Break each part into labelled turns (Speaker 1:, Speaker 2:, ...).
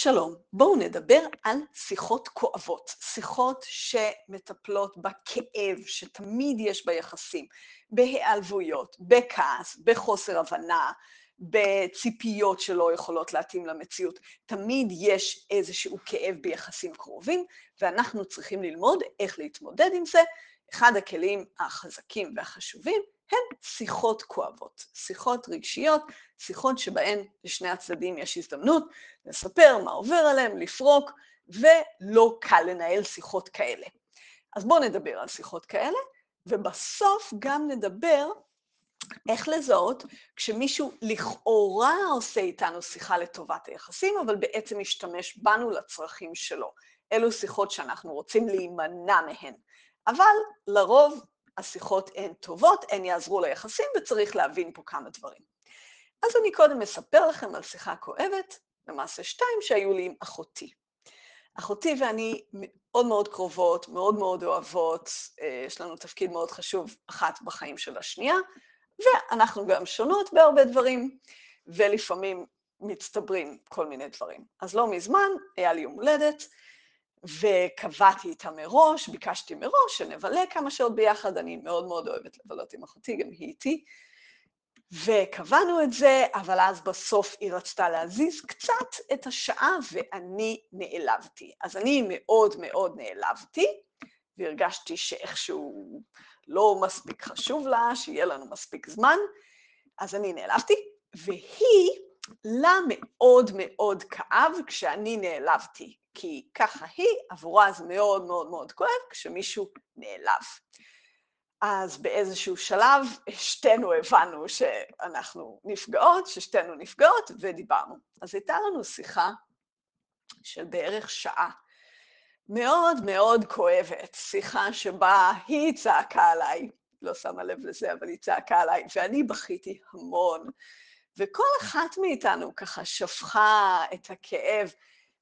Speaker 1: שלום, בואו נדבר על שיחות כואבות, שיחות שמטפלות בכאב שתמיד יש ביחסים, בהיעלבויות, בכעס, בחוסר הבנה, בציפיות שלא יכולות להתאים למציאות. תמיד יש איזשהו כאב ביחסים קרובים, ואנחנו צריכים ללמוד איך להתמודד עם זה. אחד הכלים החזקים והחשובים הן שיחות כואבות, שיחות רגשיות, שיחות שבהן לשני הצדדים יש הזדמנות לספר מה עובר עליהם, לפרוק, ולא קל לנהל שיחות כאלה. אז בואו נדבר על שיחות כאלה, ובסוף גם נדבר איך לזהות כשמישהו לכאורה עושה איתנו שיחה לטובת היחסים, אבל בעצם משתמש בנו לצרכים שלו. אלו שיחות שאנחנו רוצים להימנע מהן. אבל לרוב השיחות הן טובות, הן יעזרו ליחסים, וצריך להבין פה כמה דברים. אז אני קודם אספר לכם על שיחה כואבת, למעשה שתיים, שהיו לי עם אחותי. אחותי ואני מאוד מאוד קרובות, מאוד מאוד אוהבות, אה, יש לנו תפקיד מאוד חשוב אחת בחיים של השנייה, ואנחנו גם שונות בהרבה דברים, ולפעמים מצטברים כל מיני דברים. אז לא מזמן היה לי יום הולדת, וקבעתי איתה מראש, ביקשתי מראש שנבלה כמה שעות ביחד, אני מאוד מאוד אוהבת לבלות עם אחותי, גם היא איתי. וקבענו את זה, אבל אז בסוף היא רצתה להזיז קצת את השעה ואני נעלבתי. אז אני מאוד מאוד נעלבתי, והרגשתי שאיכשהו לא מספיק חשוב לה, שיהיה לנו מספיק זמן, אז אני נעלבתי, והיא, לה מאוד מאוד כאב כשאני נעלבתי. כי ככה היא, עבורה זה מאוד מאוד מאוד כואב כשמישהו נעלב. אז באיזשהו שלב שתינו הבנו שאנחנו נפגעות, ששתינו נפגעות, ודיברנו. אז הייתה לנו שיחה של בערך שעה, מאוד מאוד כואבת, שיחה שבה היא צעקה עליי, לא שמה לב לזה, אבל היא צעקה עליי, ואני בכיתי המון. וכל אחת מאיתנו ככה שפכה את הכאב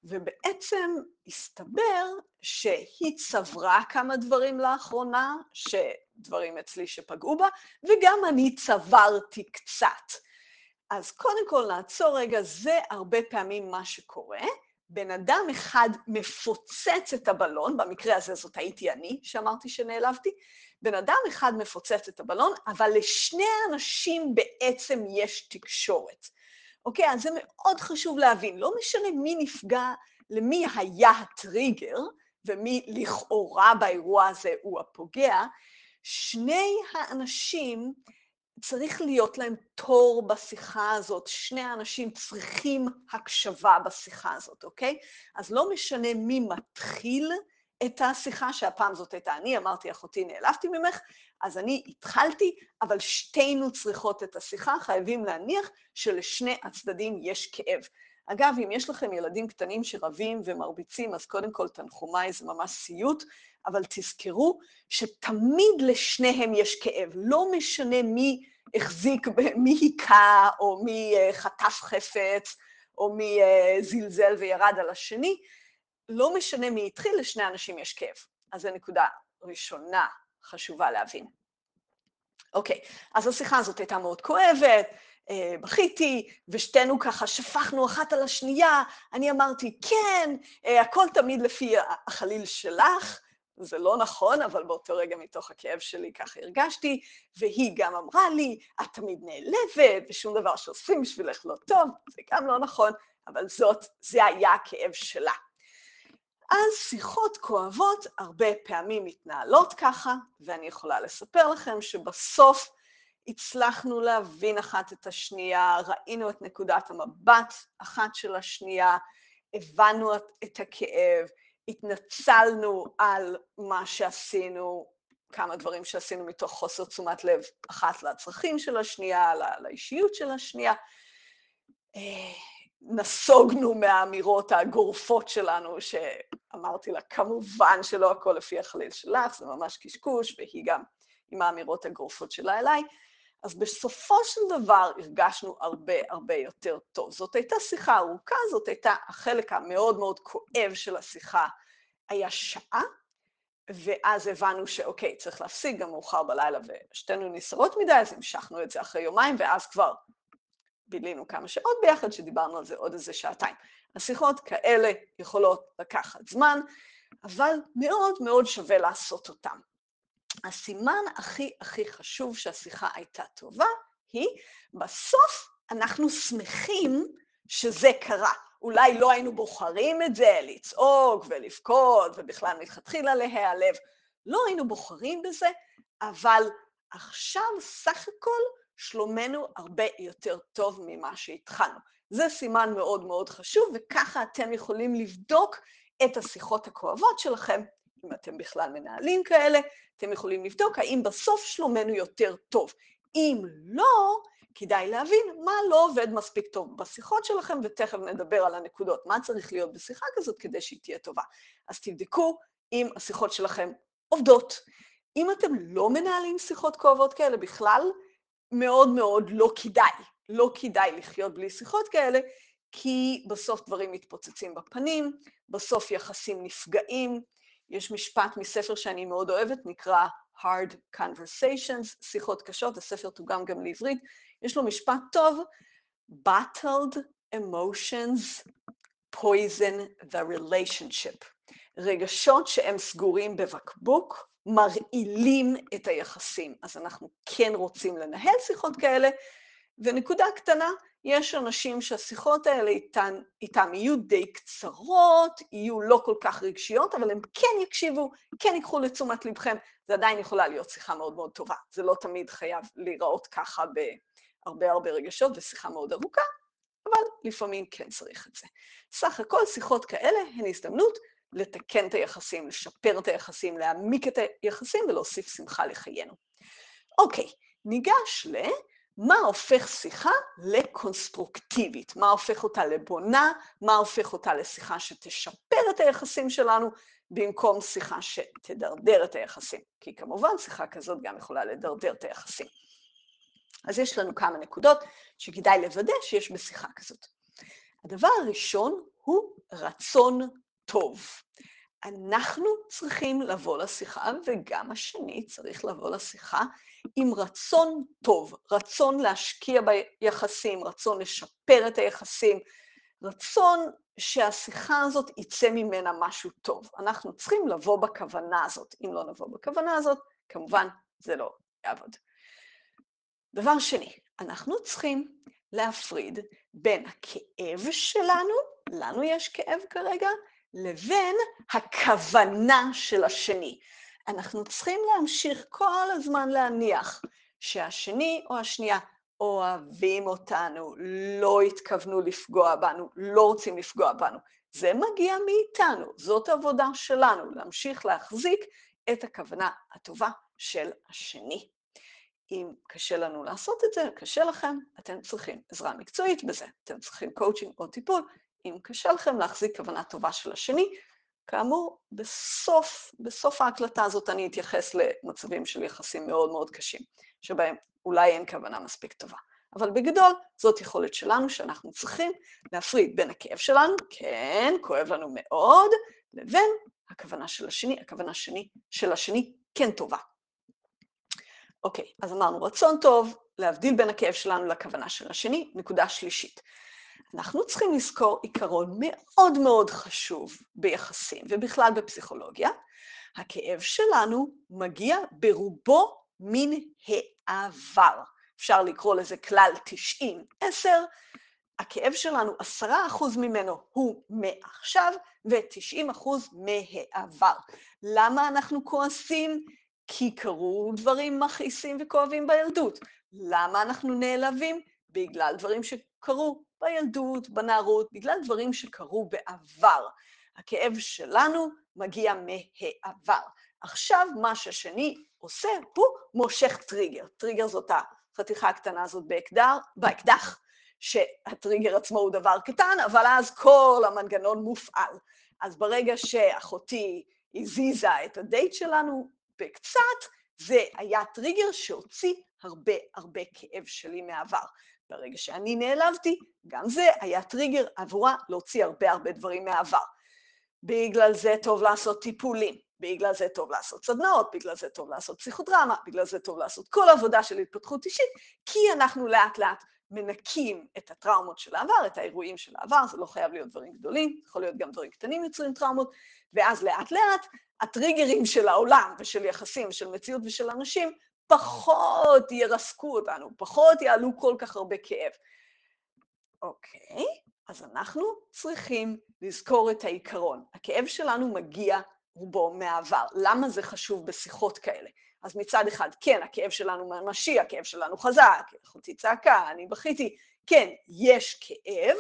Speaker 1: ובעצם הסתבר שהיא צברה כמה דברים לאחרונה, שדברים אצלי שפגעו בה, וגם אני צברתי קצת. אז קודם כל נעצור רגע, זה הרבה פעמים מה שקורה. בן אדם אחד מפוצץ את הבלון, במקרה הזה זאת הייתי אני שאמרתי שנעלבתי, בן אדם אחד מפוצץ את הבלון, אבל לשני האנשים בעצם יש תקשורת. אוקיי? אז זה מאוד חשוב להבין. לא משנה מי נפגע, למי היה הטריגר, ומי לכאורה באירוע הזה הוא הפוגע, שני האנשים, צריך להיות להם תור בשיחה הזאת, שני האנשים צריכים הקשבה בשיחה הזאת, אוקיי? אז לא משנה מי מתחיל את השיחה, שהפעם זאת הייתה אני, אמרתי, אחותי, נעלבתי ממך, אז אני התחלתי, אבל שתינו צריכות את השיחה, חייבים להניח שלשני הצדדים יש כאב. אגב, אם יש לכם ילדים קטנים שרבים ומרביצים, אז קודם כל תנחומיי זה ממש סיוט, אבל תזכרו שתמיד לשניהם יש כאב, לא משנה מי החזיק, מי היכה, או מי אה, חטף חפץ, או מי אה, זלזל וירד על השני, לא משנה מי התחיל, לשני אנשים יש כאב. אז זו נקודה ראשונה חשובה להבין. אוקיי, אז השיחה הזאת הייתה מאוד כואבת, אה, בכיתי, ושתינו ככה שפכנו אחת על השנייה, אני אמרתי, כן, אה, הכל תמיד לפי החליל שלך, זה לא נכון, אבל באותו רגע מתוך הכאב שלי ככה הרגשתי, והיא גם אמרה לי, את תמיד נעלבת, ושום דבר שעושים בשבילך לא טוב, זה גם לא נכון, אבל זאת, זה היה הכאב שלה. אז שיחות כואבות הרבה פעמים מתנהלות ככה, ואני יכולה לספר לכם שבסוף הצלחנו להבין אחת את השנייה, ראינו את נקודת המבט אחת של השנייה, הבנו את הכאב, התנצלנו על מה שעשינו, כמה דברים שעשינו מתוך חוסר תשומת לב אחת לצרכים של השנייה, לאישיות של השנייה. נסוגנו מהאמירות הגורפות שלנו, שאמרתי לה, כמובן שלא הכל לפי החליל שלך, זה ממש קשקוש, והיא גם עם האמירות הגורפות שלה אליי. אז בסופו של דבר הרגשנו הרבה הרבה יותר טוב. זאת הייתה שיחה ארוכה, זאת הייתה החלק המאוד מאוד כואב של השיחה, היה שעה, ואז הבנו שאוקיי, צריך להפסיק, גם מאוחר בלילה ושתינו נסערות מדי, אז המשכנו את זה אחרי יומיים, ואז כבר בילינו כמה שעות ביחד, שדיברנו על זה עוד איזה שעתיים. השיחות כאלה יכולות לקחת זמן, אבל מאוד מאוד שווה לעשות אותן. הסימן הכי הכי חשוב שהשיחה הייתה טובה היא, בסוף אנחנו שמחים שזה קרה. אולי לא היינו בוחרים את זה, לצעוק ולבכות ובכלל מלכתחילה להיעלב, לא היינו בוחרים בזה, אבל עכשיו סך הכל שלומנו הרבה יותר טוב ממה שהתחלנו. זה סימן מאוד מאוד חשוב, וככה אתם יכולים לבדוק את השיחות הכואבות שלכם, אם אתם בכלל מנהלים כאלה, אתם יכולים לבדוק האם בסוף שלומנו יותר טוב. אם לא, כדאי להבין מה לא עובד מספיק טוב בשיחות שלכם, ותכף נדבר על הנקודות, מה צריך להיות בשיחה כזאת כדי שהיא תהיה טובה. אז תבדקו אם השיחות שלכם עובדות. אם אתם לא מנהלים שיחות כואבות כאלה בכלל, מאוד מאוד לא כדאי. לא כדאי לחיות בלי שיחות כאלה, כי בסוף דברים מתפוצצים בפנים, בסוף יחסים נפגעים. יש משפט מספר שאני מאוד אוהבת, נקרא Hard Conversations, שיחות קשות, הספר תורגם גם לעברית. יש לו משפט טוב, Battled emotions poison the relationship. רגשות שהם סגורים בבקבוק, מרעילים את היחסים. אז אנחנו כן רוצים לנהל שיחות כאלה, ונקודה קטנה, יש אנשים שהשיחות האלה איתן, איתם יהיו די קצרות, יהיו לא כל כך רגשיות, אבל הם כן יקשיבו, כן ייקחו לתשומת לבכם, זה עדיין יכולה להיות שיחה מאוד מאוד טובה. זה לא תמיד חייב להיראות ככה בהרבה הרבה רגשות ושיחה מאוד ארוכה, אבל לפעמים כן צריך את זה. סך הכל שיחות כאלה הן הזדמנות לתקן את היחסים, לשפר את היחסים, להעמיק את היחסים ולהוסיף שמחה לחיינו. אוקיי, ניגש ל... מה הופך שיחה לקונסטרוקטיבית? מה הופך אותה לבונה? מה הופך אותה לשיחה שתשפר את היחסים שלנו, במקום שיחה שתדרדר את היחסים? כי כמובן שיחה כזאת גם יכולה לדרדר את היחסים. אז יש לנו כמה נקודות שכדאי לוודא שיש בשיחה כזאת. הדבר הראשון הוא רצון טוב. אנחנו צריכים לבוא לשיחה, וגם השני צריך לבוא לשיחה עם רצון טוב, רצון להשקיע ביחסים, רצון לשפר את היחסים, רצון שהשיחה הזאת יצא ממנה משהו טוב. אנחנו צריכים לבוא בכוונה הזאת. אם לא נבוא בכוונה הזאת, כמובן זה לא יעבוד. דבר שני, אנחנו צריכים להפריד בין הכאב שלנו, לנו יש כאב כרגע, לבין הכוונה של השני. אנחנו צריכים להמשיך כל הזמן להניח שהשני או השנייה אוהבים אותנו, לא התכוונו לפגוע בנו, לא רוצים לפגוע בנו. זה מגיע מאיתנו, זאת עבודה שלנו, להמשיך להחזיק את הכוונה הטובה של השני. אם קשה לנו לעשות את זה, קשה לכם, אתם צריכים עזרה מקצועית בזה, אתם צריכים קואוצ'ינג או טיפול, אם קשה לכם להחזיק כוונה טובה של השני, כאמור, בסוף, בסוף ההקלטה הזאת אני אתייחס למצבים של יחסים מאוד מאוד קשים, שבהם אולי אין כוונה מספיק טובה. אבל בגדול, זאת יכולת שלנו שאנחנו צריכים להפריד בין הכאב שלנו, כן, כואב לנו מאוד, לבין הכוונה של השני, הכוונה שני, של השני כן טובה. אוקיי, אז אמרנו רצון טוב, להבדיל בין הכאב שלנו לכוונה של השני. נקודה שלישית, אנחנו צריכים לזכור עיקרון מאוד מאוד חשוב ביחסים, ובכלל בפסיכולוגיה. הכאב שלנו מגיע ברובו מן העבר. אפשר לקרוא לזה כלל 90-10. הכאב שלנו, 10% ממנו הוא מעכשיו ו-90% מהעבר. למה אנחנו כועסים? כי קרו דברים מכעיסים וכואבים בילדות. למה אנחנו נעלבים? בגלל דברים שקרו בילדות, בנערות, בגלל דברים שקרו בעבר. הכאב שלנו מגיע מהעבר. עכשיו מה שהשני עושה הוא מושך טריגר. טריגר זאת החתיכה הקטנה הזאת באקדר, באקדח, שהטריגר עצמו הוא דבר קטן, אבל אז כל המנגנון מופעל. אז ברגע שאחותי הזיזה את הדייט שלנו בקצת, זה היה טריגר שהוציא הרבה הרבה כאב שלי מהעבר. ברגע שאני נעלבתי, גם זה היה טריגר עבורה להוציא הרבה הרבה דברים מהעבר. בגלל זה טוב לעשות טיפולים, בגלל זה טוב לעשות סדנאות, בגלל זה טוב לעשות פסיכודרמה, בגלל זה טוב לעשות כל עבודה של התפתחות אישית, כי אנחנו לאט לאט מנקים את הטראומות של העבר, את האירועים של העבר, זה לא חייב להיות דברים גדולים, יכול להיות גם דברים קטנים יוצרים טראומות, ואז לאט לאט הטריגרים של העולם ושל יחסים ושל מציאות ושל אנשים פחות ירסקו אותנו, פחות יעלו כל כך הרבה כאב. אוקיי, אז אנחנו צריכים לזכור את העיקרון. הכאב שלנו מגיע רובו מהעבר. למה זה חשוב בשיחות כאלה? אז מצד אחד, כן, הכאב שלנו ממשי, הכאב שלנו חזק, אחותי צעקה, אני בכיתי, כן, יש כאב,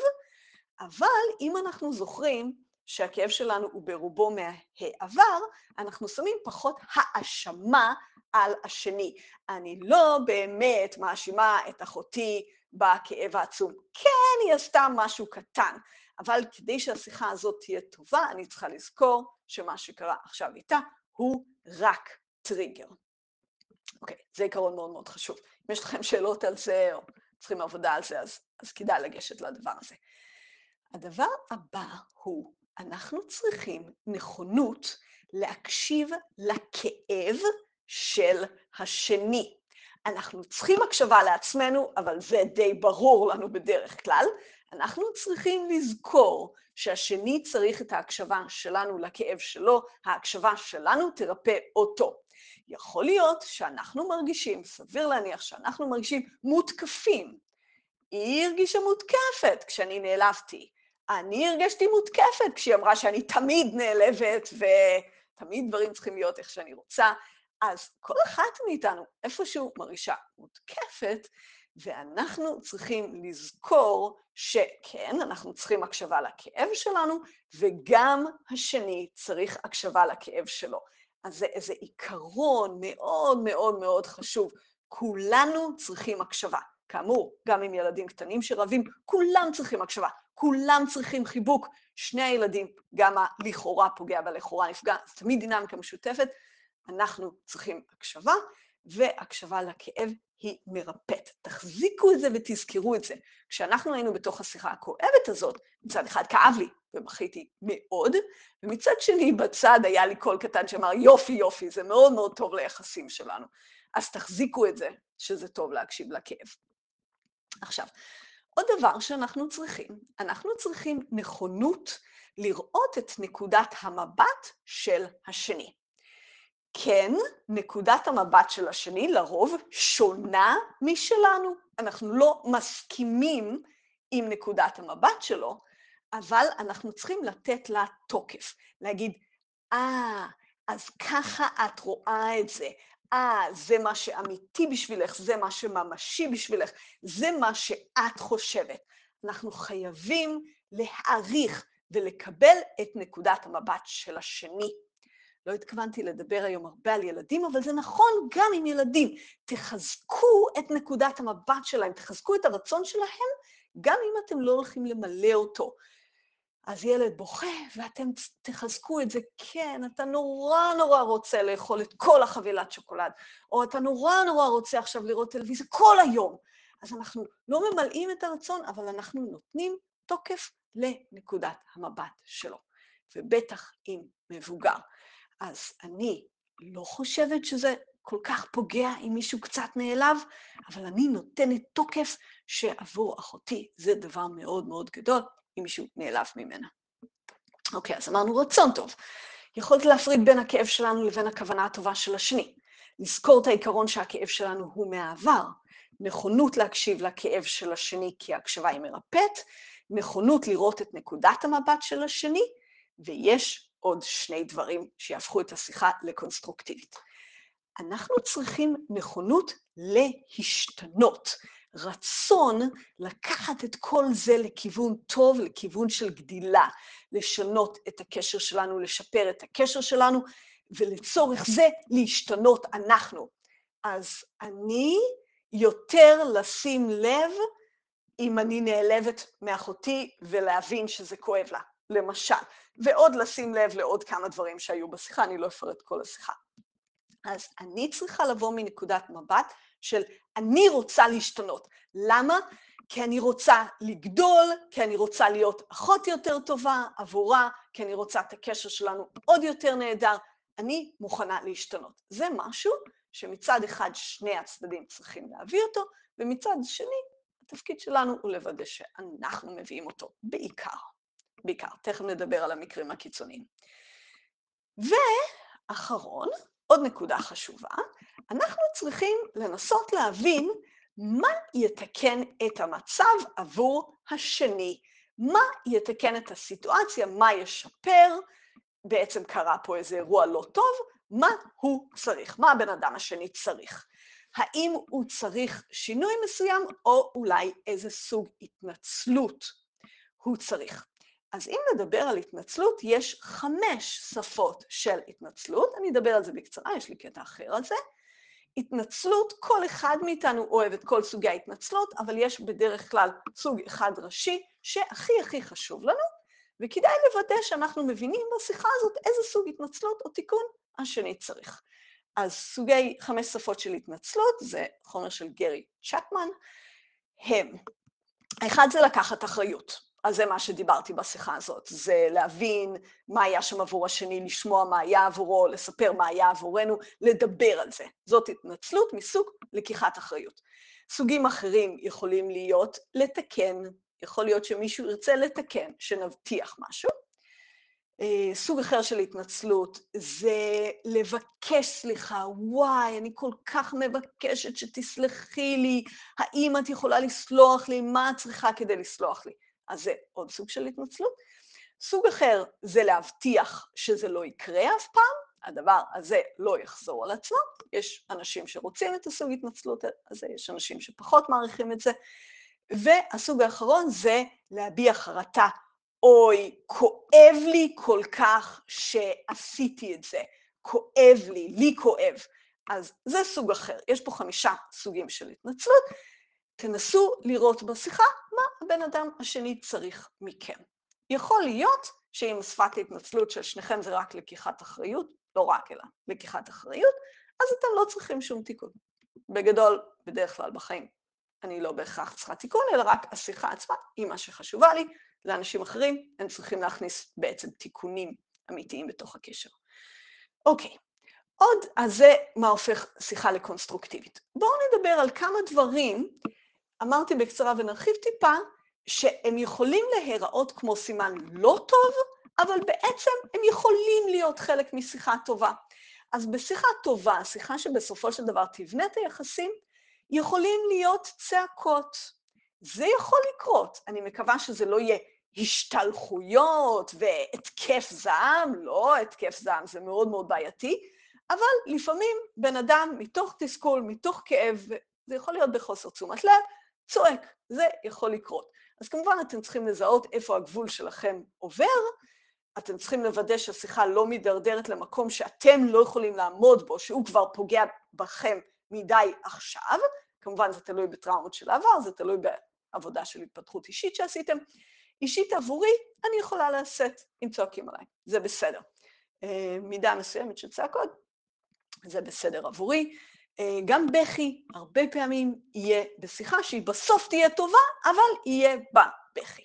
Speaker 1: אבל אם אנחנו זוכרים שהכאב שלנו הוא ברובו מהעבר, אנחנו שמים פחות האשמה על השני. אני לא באמת מאשימה את אחותי בכאב העצום. כן, היא עשתה משהו קטן, אבל כדי שהשיחה הזאת תהיה טובה, אני צריכה לזכור שמה שקרה עכשיו איתה הוא רק טריגר. אוקיי, זה עיקרון מאוד מאוד חשוב. אם יש לכם שאלות על זה, או צריכים עבודה על זה, אז, אז כדאי לגשת לדבר הזה. הדבר הבא הוא, אנחנו צריכים נכונות להקשיב לכאב של השני. אנחנו צריכים הקשבה לעצמנו, אבל זה די ברור לנו בדרך כלל. אנחנו צריכים לזכור שהשני צריך את ההקשבה שלנו לכאב שלו, ההקשבה שלנו תרפא אותו. יכול להיות שאנחנו מרגישים, סביר להניח שאנחנו מרגישים מותקפים. היא הרגישה מותקפת כשאני נעלבתי. אני הרגשתי מותקפת כשהיא אמרה שאני תמיד נעלבת ותמיד דברים צריכים להיות איך שאני רוצה. אז כל אחת מאיתנו איפשהו מרגישה מותקפת, ואנחנו צריכים לזכור שכן, אנחנו צריכים הקשבה לכאב שלנו, וגם השני צריך הקשבה לכאב שלו. אז זה איזה עיקרון מאוד מאוד מאוד חשוב. כולנו צריכים הקשבה. כאמור, גם עם ילדים קטנים שרבים, כולם צריכים הקשבה, כולם צריכים חיבוק. שני הילדים, גם הלכאורה פוגע בלכאורה נפגע, זה תמיד דינמיקה משותפת. אנחנו צריכים הקשבה, והקשבה לכאב היא מרפאת. תחזיקו את זה ותזכרו את זה. כשאנחנו היינו בתוך השיחה הכואבת הזאת, מצד אחד כאב לי ובכיתי מאוד, ומצד שני בצד היה לי קול קטן שאמר יופי יופי, זה מאוד מאוד טוב ליחסים שלנו. אז תחזיקו את זה, שזה טוב להקשיב לכאב. עכשיו, עוד דבר שאנחנו צריכים, אנחנו צריכים נכונות לראות את נקודת המבט של השני. כן, נקודת המבט של השני לרוב שונה משלנו. אנחנו לא מסכימים עם נקודת המבט שלו, אבל אנחנו צריכים לתת לה תוקף, להגיד, אה, ah, אז ככה את רואה את זה, אה, זה מה שאמיתי בשבילך, זה מה שממשי בשבילך, זה מה שאת חושבת. אנחנו חייבים להעריך ולקבל את נקודת המבט של השני. לא התכוונתי לדבר היום הרבה על ילדים, אבל זה נכון גם עם ילדים. תחזקו את נקודת המבט שלהם, תחזקו את הרצון שלהם, גם אם אתם לא הולכים למלא אותו. אז ילד בוכה, ואתם תחזקו את זה, כן, אתה נורא נורא רוצה לאכול את כל החבילת שוקולד, או אתה נורא נורא רוצה עכשיו לראות טלוויזיה כל היום. אז אנחנו לא ממלאים את הרצון, אבל אנחנו נותנים תוקף לנקודת המבט שלו, ובטח עם מבוגר. אז אני לא חושבת שזה כל כך פוגע אם מישהו קצת נעלב, אבל אני נותנת תוקף שעבור אחותי זה דבר מאוד מאוד גדול אם מישהו נעלב ממנה. אוקיי, אז אמרנו רצון טוב. יכולת להפריד בין הכאב שלנו לבין הכוונה הטובה של השני. לזכור את העיקרון שהכאב שלנו הוא מהעבר, נכונות להקשיב לכאב של השני כי ההקשבה היא מרפאת, נכונות לראות את נקודת המבט של השני, ויש עוד שני דברים שיהפכו את השיחה לקונסטרוקטיבית. אנחנו צריכים נכונות להשתנות, רצון לקחת את כל זה לכיוון טוב, לכיוון של גדילה, לשנות את הקשר שלנו, לשפר את הקשר שלנו, ולצורך זה להשתנות אנחנו. אז אני יותר לשים לב אם אני נעלבת מאחותי ולהבין שזה כואב לה. למשל, ועוד לשים לב לעוד כמה דברים שהיו בשיחה, אני לא אפרט כל השיחה. אז אני צריכה לבוא מנקודת מבט של אני רוצה להשתנות. למה? כי אני רוצה לגדול, כי אני רוצה להיות אחות יותר טובה עבורה, כי אני רוצה את הקשר שלנו עוד יותר נהדר. אני מוכנה להשתנות. זה משהו שמצד אחד שני הצדדים צריכים להביא אותו, ומצד שני התפקיד שלנו הוא לוודא שאנחנו מביאים אותו בעיקר. בעיקר. תכף נדבר על המקרים הקיצוניים. ואחרון, עוד נקודה חשובה, אנחנו צריכים לנסות להבין מה יתקן את המצב עבור השני, מה יתקן את הסיטואציה, מה ישפר, בעצם קרה פה איזה אירוע לא טוב, מה הוא צריך, מה הבן אדם השני צריך. האם הוא צריך שינוי מסוים, או אולי איזה סוג התנצלות הוא צריך. אז אם נדבר על התנצלות, יש חמש שפות של התנצלות, אני אדבר על זה בקצרה, יש לי קטע אחר על זה. התנצלות, כל אחד מאיתנו אוהב את כל סוגי ההתנצלות, אבל יש בדרך כלל סוג אחד ראשי שהכי הכי חשוב לנו, וכדאי לוודא שאנחנו מבינים בשיחה הזאת איזה סוג התנצלות או תיקון השני צריך. אז סוגי חמש שפות של התנצלות, זה חומר של גרי צ'קמן, הם. האחד זה לקחת אחריות. אז זה מה שדיברתי בשיחה הזאת, זה להבין מה היה שם עבור השני, לשמוע מה היה עבורו, לספר מה היה עבורנו, לדבר על זה. זאת התנצלות מסוג לקיחת אחריות. סוגים אחרים יכולים להיות לתקן, יכול להיות שמישהו ירצה לתקן, שנבטיח משהו. אה, סוג אחר של התנצלות זה לבקש סליחה, וואי, אני כל כך מבקשת שתסלחי לי, האם את יכולה לסלוח לי, מה את צריכה כדי לסלוח לי? אז זה עוד סוג של התנצלות. סוג אחר זה להבטיח שזה לא יקרה אף פעם, הדבר הזה לא יחזור על עצמו. יש אנשים שרוצים את הסוג התנצלות הזה, יש אנשים שפחות מעריכים את זה. והסוג האחרון זה להביע חרטה. אוי, כואב לי כל כך שעשיתי את זה. כואב לי, לי כואב. אז זה סוג אחר. יש פה חמישה סוגים של התנצלות. תנסו לראות בשיחה הבן אדם השני צריך מכם. יכול להיות שאם שפת ההתנצלות של שניכם זה רק לקיחת אחריות, לא רק אלא לקיחת אחריות, אז אתם לא צריכים שום תיקון. בגדול, בדרך כלל בחיים, אני לא בהכרח צריכה תיקון, אלא רק השיחה עצמה היא מה שחשובה לי. לאנשים אחרים הם צריכים להכניס בעצם תיקונים אמיתיים בתוך הקשר. אוקיי, עוד, אז זה מה הופך שיחה לקונסטרוקטיבית. בואו נדבר על כמה דברים אמרתי בקצרה ונרחיב טיפה, שהם יכולים להיראות כמו סימן לא טוב, אבל בעצם הם יכולים להיות חלק משיחה טובה. אז בשיחה טובה, שיחה שבסופו של דבר תבנה את היחסים, יכולים להיות צעקות. זה יכול לקרות. אני מקווה שזה לא יהיה השתלחויות והתקף זעם, לא התקף זעם, זה מאוד מאוד בעייתי, אבל לפעמים בן אדם מתוך תסכול, מתוך כאב, זה יכול להיות בחוסר תשומת לב, צועק, זה יכול לקרות. אז כמובן אתם צריכים לזהות איפה הגבול שלכם עובר, אתם צריכים לוודא שהשיחה לא מידרדרת למקום שאתם לא יכולים לעמוד בו, שהוא כבר פוגע בכם מדי עכשיו, כמובן זה תלוי בטראומות של העבר, זה תלוי בעבודה של התפתחות אישית שעשיתם. אישית עבורי, אני יכולה לשאת אם צועקים עליי, זה בסדר. אה, מידה מסוימת של צעקות, זה בסדר עבורי. אה, גם בכי הרבה פעמים יהיה בשיחה שהיא בסוף תהיה טובה, אבל יהיה בה בכי.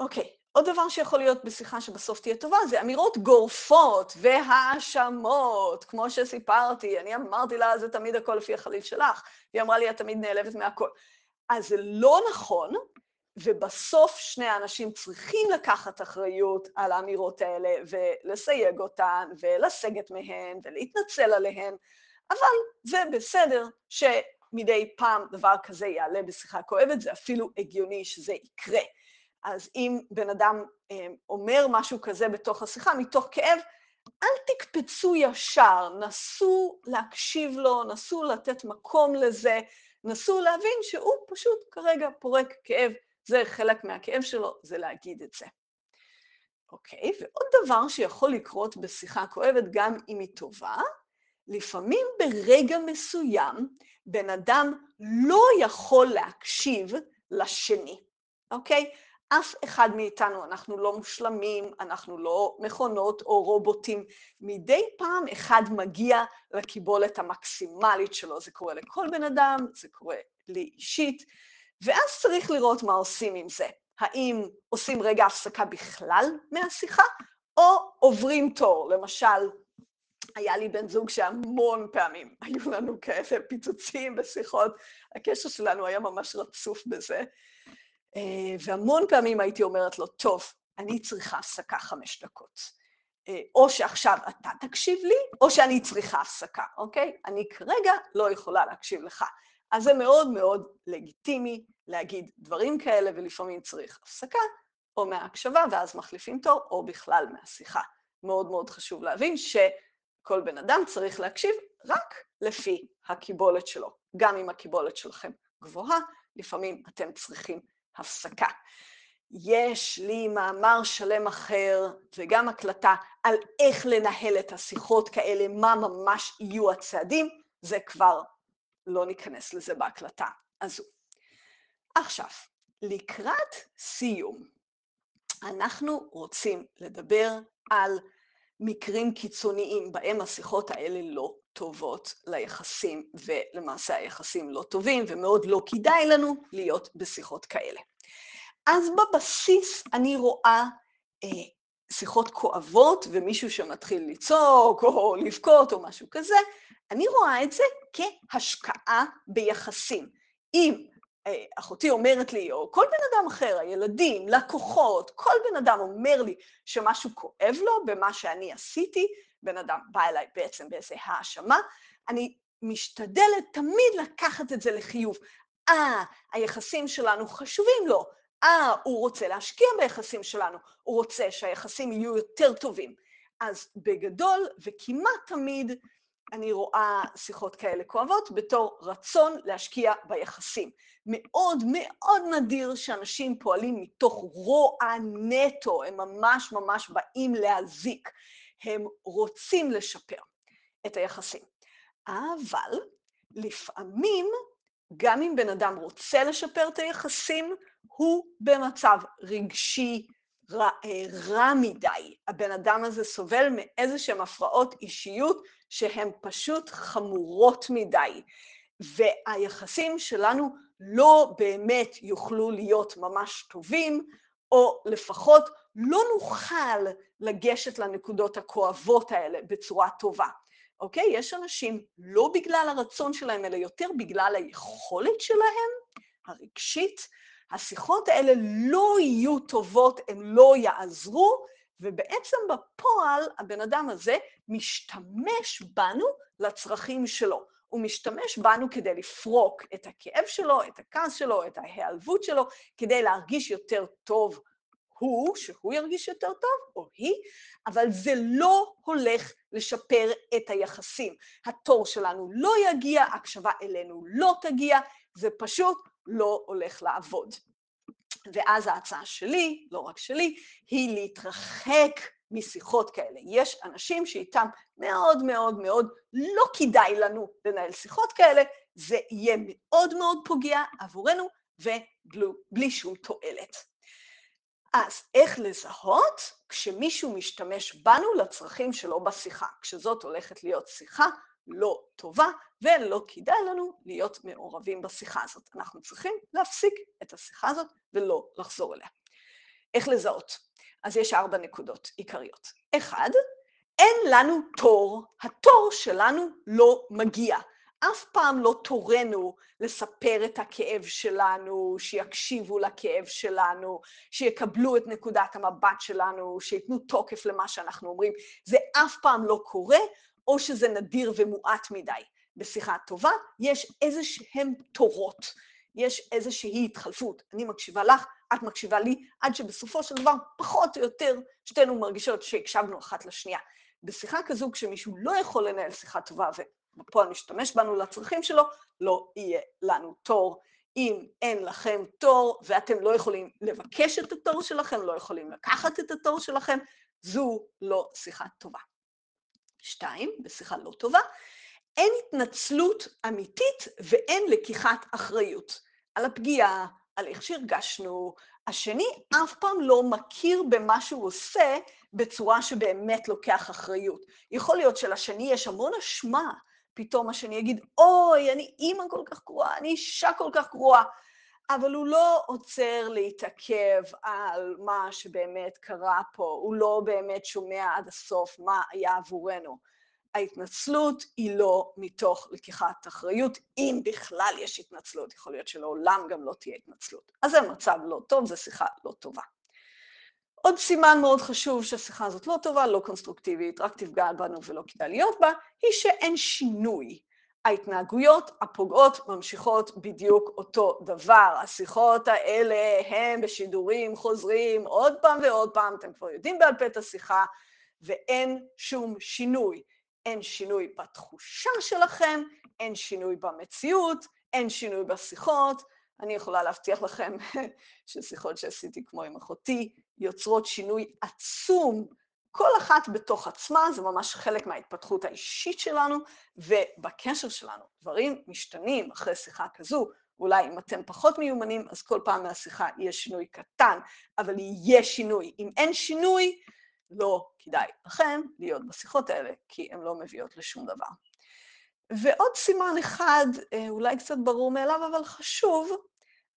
Speaker 1: אוקיי, עוד דבר שיכול להיות בשיחה שבסוף תהיה טובה זה אמירות גורפות והאשמות, כמו שסיפרתי, אני אמרתי לה, זה תמיד הכל לפי החליל שלך, והיא אמרה לי, את תמיד נעלבת מהכל. אז זה לא נכון, ובסוף שני האנשים צריכים לקחת אחריות על האמירות האלה ולסייג אותן ולסגת מהן ולהתנצל עליהן. אבל זה בסדר שמדי פעם דבר כזה יעלה בשיחה כואבת, זה אפילו הגיוני שזה יקרה. אז אם בן אדם אה, אומר משהו כזה בתוך השיחה, מתוך כאב, אל תקפצו ישר, נסו להקשיב לו, נסו לתת מקום לזה, נסו להבין שהוא פשוט כרגע פורק כאב, זה חלק מהכאב שלו, זה להגיד את זה. אוקיי, ועוד דבר שיכול לקרות בשיחה כואבת, גם אם היא טובה, לפעמים ברגע מסוים בן אדם לא יכול להקשיב לשני, אוקיי? אף אחד מאיתנו, אנחנו לא מושלמים, אנחנו לא מכונות או רובוטים. מדי פעם אחד מגיע לקיבולת המקסימלית שלו. זה קורה לכל בן אדם, זה קורה לי אישית, ואז צריך לראות מה עושים עם זה. האם עושים רגע הפסקה בכלל מהשיחה, או עוברים תור, למשל, היה לי בן זוג שהמון פעמים היו לנו כאלה פיצוצים בשיחות, הקשר שלנו היה ממש רצוף בזה, אה, והמון פעמים הייתי אומרת לו, טוב, אני צריכה הפסקה חמש דקות. אה, או שעכשיו אתה תקשיב לי, או שאני צריכה הפסקה, אוקיי? אני כרגע לא יכולה להקשיב לך. אז זה מאוד מאוד לגיטימי להגיד דברים כאלה, ולפעמים צריך הפסקה, או מההקשבה, ואז מחליפים תור, או בכלל מהשיחה. מאוד מאוד חשוב להבין שכל בן אדם צריך להקשיב רק לפי הקיבולת שלו. גם אם הקיבולת שלכם גבוהה, לפעמים אתם צריכים הפסקה. יש לי מאמר שלם אחר וגם הקלטה על איך לנהל את השיחות כאלה, מה ממש יהיו הצעדים, זה כבר לא ניכנס לזה בהקלטה הזו. עכשיו, לקראת סיום, אנחנו רוצים לדבר על מקרים קיצוניים בהם השיחות האלה לא טובות ליחסים, ולמעשה היחסים לא טובים, ומאוד לא כדאי לנו להיות בשיחות כאלה. אז בבסיס אני רואה אה, שיחות כואבות ומישהו שמתחיל לצעוק או לבכות או משהו כזה, אני רואה את זה כהשקעה ביחסים. אם אחותי אומרת לי, או כל בן אדם אחר, הילדים, לקוחות, כל בן אדם אומר לי שמשהו כואב לו במה שאני עשיתי, בן אדם בא אליי בעצם באיזה האשמה, אני משתדלת תמיד לקחת את זה לחיוב. אה, היחסים שלנו חשובים לו, אה, הוא רוצה להשקיע ביחסים שלנו, הוא רוצה שהיחסים יהיו יותר טובים. אז בגדול, וכמעט תמיד, אני רואה שיחות כאלה כואבות בתור רצון להשקיע ביחסים. מאוד מאוד נדיר שאנשים פועלים מתוך רוע נטו, הם ממש ממש באים להזיק. הם רוצים לשפר את היחסים. אבל לפעמים, גם אם בן אדם רוצה לשפר את היחסים, הוא במצב רגשי רע, אה, רע מדי. הבן אדם הזה סובל מאיזה שהן הפרעות אישיות שהן פשוט חמורות מדי. והיחסים שלנו לא באמת יוכלו להיות ממש טובים, או לפחות לא נוכל לגשת לנקודות הכואבות האלה בצורה טובה. אוקיי? יש אנשים, לא בגלל הרצון שלהם, אלא יותר בגלל היכולת שלהם, הרגשית, השיחות האלה לא יהיו טובות, הן לא יעזרו, ובעצם בפועל הבן אדם הזה משתמש בנו לצרכים שלו. הוא משתמש בנו כדי לפרוק את הכאב שלו, את הכעס שלו, את ההיעלבות שלו, כדי להרגיש יותר טוב הוא, שהוא ירגיש יותר טוב, או היא, אבל זה לא הולך לשפר את היחסים. התור שלנו לא יגיע, הקשבה אלינו לא תגיע, זה פשוט לא הולך לעבוד. ואז ההצעה שלי, לא רק שלי, היא להתרחק משיחות כאלה. יש אנשים שאיתם מאוד מאוד מאוד לא כדאי לנו לנהל שיחות כאלה, זה יהיה מאוד מאוד פוגע עבורנו ובלי שום תועלת. אז איך לזהות כשמישהו משתמש בנו לצרכים שלו בשיחה, כשזאת הולכת להיות שיחה לא טובה ולא כדאי לנו להיות מעורבים בשיחה הזאת. אנחנו צריכים להפסיק את השיחה הזאת ולא לחזור אליה. איך לזהות? אז יש ארבע נקודות עיקריות. אחד, אין לנו תור, התור שלנו לא מגיע. אף פעם לא תורנו לספר את הכאב שלנו, שיקשיבו לכאב שלנו, שיקבלו את נקודת המבט שלנו, שייתנו תוקף למה שאנחנו אומרים. זה אף פעם לא קורה, או שזה נדיר ומועט מדי. בשיחה טובה יש איזה שהם תורות, יש איזושהי התחלפות. אני מקשיבה לך, את מקשיבה לי, עד שבסופו של דבר, פחות או יותר, שתינו מרגישות שהקשבנו אחת לשנייה. בשיחה כזו, כשמישהו לא יכול לנהל שיחה טובה בפועל משתמש בנו לצרכים שלו, לא יהיה לנו תור. אם אין לכם תור ואתם לא יכולים לבקש את התור שלכם, לא יכולים לקחת את התור שלכם, זו לא שיחה טובה. שתיים, בשיחה לא טובה, אין התנצלות אמיתית ואין לקיחת אחריות על הפגיעה, על איך שהרגשנו. השני אף פעם לא מכיר במה שהוא עושה בצורה שבאמת לוקח אחריות. יכול להיות שלשני יש המון אשמה פתאום השני יגיד, אוי, אני אימא כל כך גרועה, אני אישה כל כך גרועה, אבל הוא לא עוצר להתעכב על מה שבאמת קרה פה, הוא לא באמת שומע עד הסוף מה היה עבורנו. ההתנצלות היא לא מתוך לקיחת אחריות, אם בכלל יש התנצלות, יכול להיות שלעולם גם לא תהיה התנצלות. אז זה מצב לא טוב, זו שיחה לא טובה. עוד סימן מאוד חשוב שהשיחה הזאת לא טובה, לא קונסטרוקטיבית, רק תפגע בנו ולא כדאי להיות בה, היא שאין שינוי. ההתנהגויות הפוגעות ממשיכות בדיוק אותו דבר. השיחות האלה הם בשידורים חוזרים עוד פעם ועוד פעם, אתם כבר יודעים בעל פה את השיחה, ואין שום שינוי. אין שינוי בתחושה שלכם, אין שינוי במציאות, אין שינוי בשיחות. אני יכולה להבטיח לכם ששיחות שעשיתי כמו עם אחותי יוצרות שינוי עצום כל אחת בתוך עצמה, זה ממש חלק מההתפתחות האישית שלנו, ובקשר שלנו. דברים משתנים אחרי שיחה כזו, אולי אם אתם פחות מיומנים, אז כל פעם מהשיחה יהיה שינוי קטן, אבל יהיה שינוי. אם אין שינוי, לא כדאי לכם להיות בשיחות האלה, כי הן לא מביאות לשום דבר. ועוד סימן אחד, אה, אולי קצת ברור מאליו, אבל חשוב,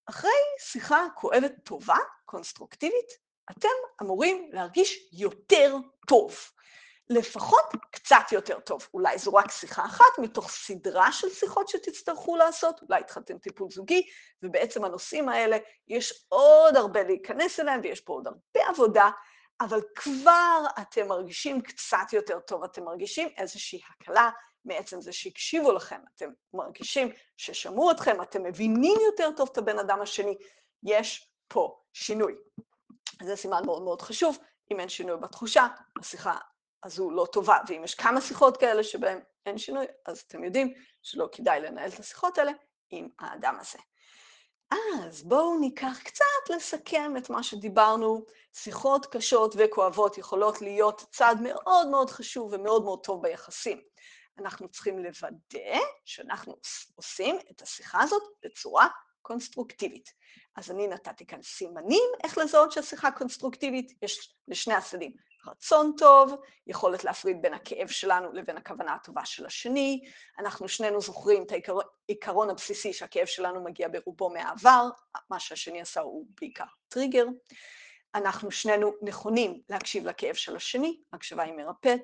Speaker 1: אחרי שיחה כואבת טובה, קונסטרוקטיבית, אתם אמורים להרגיש יותר טוב. לפחות קצת יותר טוב. אולי זו רק שיחה אחת מתוך סדרה של שיחות שתצטרכו לעשות, אולי התחלתם טיפול זוגי, ובעצם הנושאים האלה, יש עוד הרבה להיכנס אליהם ויש פה עוד הרבה עבודה, אבל כבר אתם מרגישים קצת יותר טוב, אתם מרגישים איזושהי הקלה מעצם זה שהקשיבו לכם, אתם מרגישים ששמעו אתכם, אתם מבינים יותר טוב את הבן אדם השני, יש פה שינוי. זה סימן מאוד מאוד חשוב. אם אין שינוי בתחושה, השיחה הזו לא טובה. ואם יש כמה שיחות כאלה שבהן אין שינוי, אז אתם יודעים שלא כדאי לנהל את השיחות האלה עם האדם הזה. אז בואו ניקח קצת לסכם את מה שדיברנו. שיחות קשות וכואבות יכולות להיות צעד מאוד מאוד חשוב ומאוד מאוד טוב ביחסים. אנחנו צריכים לוודא שאנחנו עושים את השיחה הזאת בצורה קונסטרוקטיבית. אז אני נתתי כאן סימנים איך לזהות שהשיחה קונסטרוקטיבית, יש לשני הצדדים רצון טוב, יכולת להפריד בין הכאב שלנו לבין הכוונה הטובה של השני, אנחנו שנינו זוכרים את העיקרון הבסיסי שהכאב שלנו מגיע ברובו מהעבר, מה שהשני עשה הוא בעיקר טריגר. אנחנו שנינו נכונים להקשיב לכאב של השני, הקשבה היא מרפאת,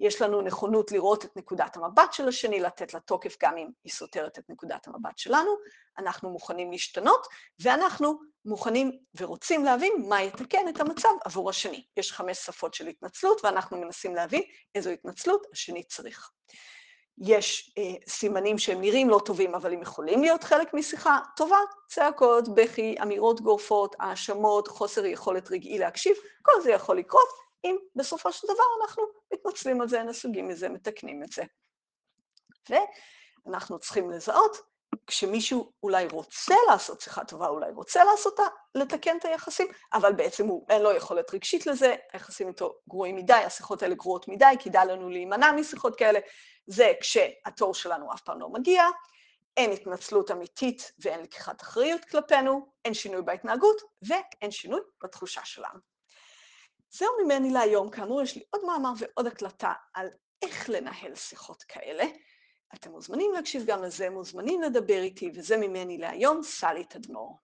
Speaker 1: יש לנו נכונות לראות את נקודת המבט של השני, לתת לה תוקף גם אם היא סותרת את נקודת המבט שלנו, אנחנו מוכנים להשתנות, ואנחנו מוכנים ורוצים להבין מה יתקן את המצב עבור השני. יש חמש שפות של התנצלות, ואנחנו מנסים להבין איזו התנצלות השני צריך. יש אה, סימנים שהם נראים לא טובים, אבל הם יכולים להיות חלק משיחה טובה, צעקות, בכי, אמירות גורפות, האשמות, חוסר יכולת רגעי להקשיב, כל זה יכול לקרות אם בסופו של דבר אנחנו מתנצלים על זה, נסוגים מזה, מתקנים את זה. ואנחנו צריכים לזהות, כשמישהו אולי רוצה לעשות שיחה טובה, אולי רוצה לעשותה, לתקן את היחסים, אבל בעצם הוא, אין לו יכולת רגשית לזה, היחסים איתו גרועים מדי, השיחות האלה גרועות מדי, כדאי לנו להימנע משיחות כאלה. זה כשהתור שלנו אף פעם לא מגיע, אין התנצלות אמיתית ואין לקיחת אחריות כלפינו, אין שינוי בהתנהגות ואין שינוי בתחושה שלנו. זהו ממני להיום, כאמור יש לי עוד מאמר ועוד הקלטה על איך לנהל שיחות כאלה. אתם מוזמנים להקשיב גם לזה, מוזמנים לדבר איתי, וזה ממני להיום, סלי תדמור.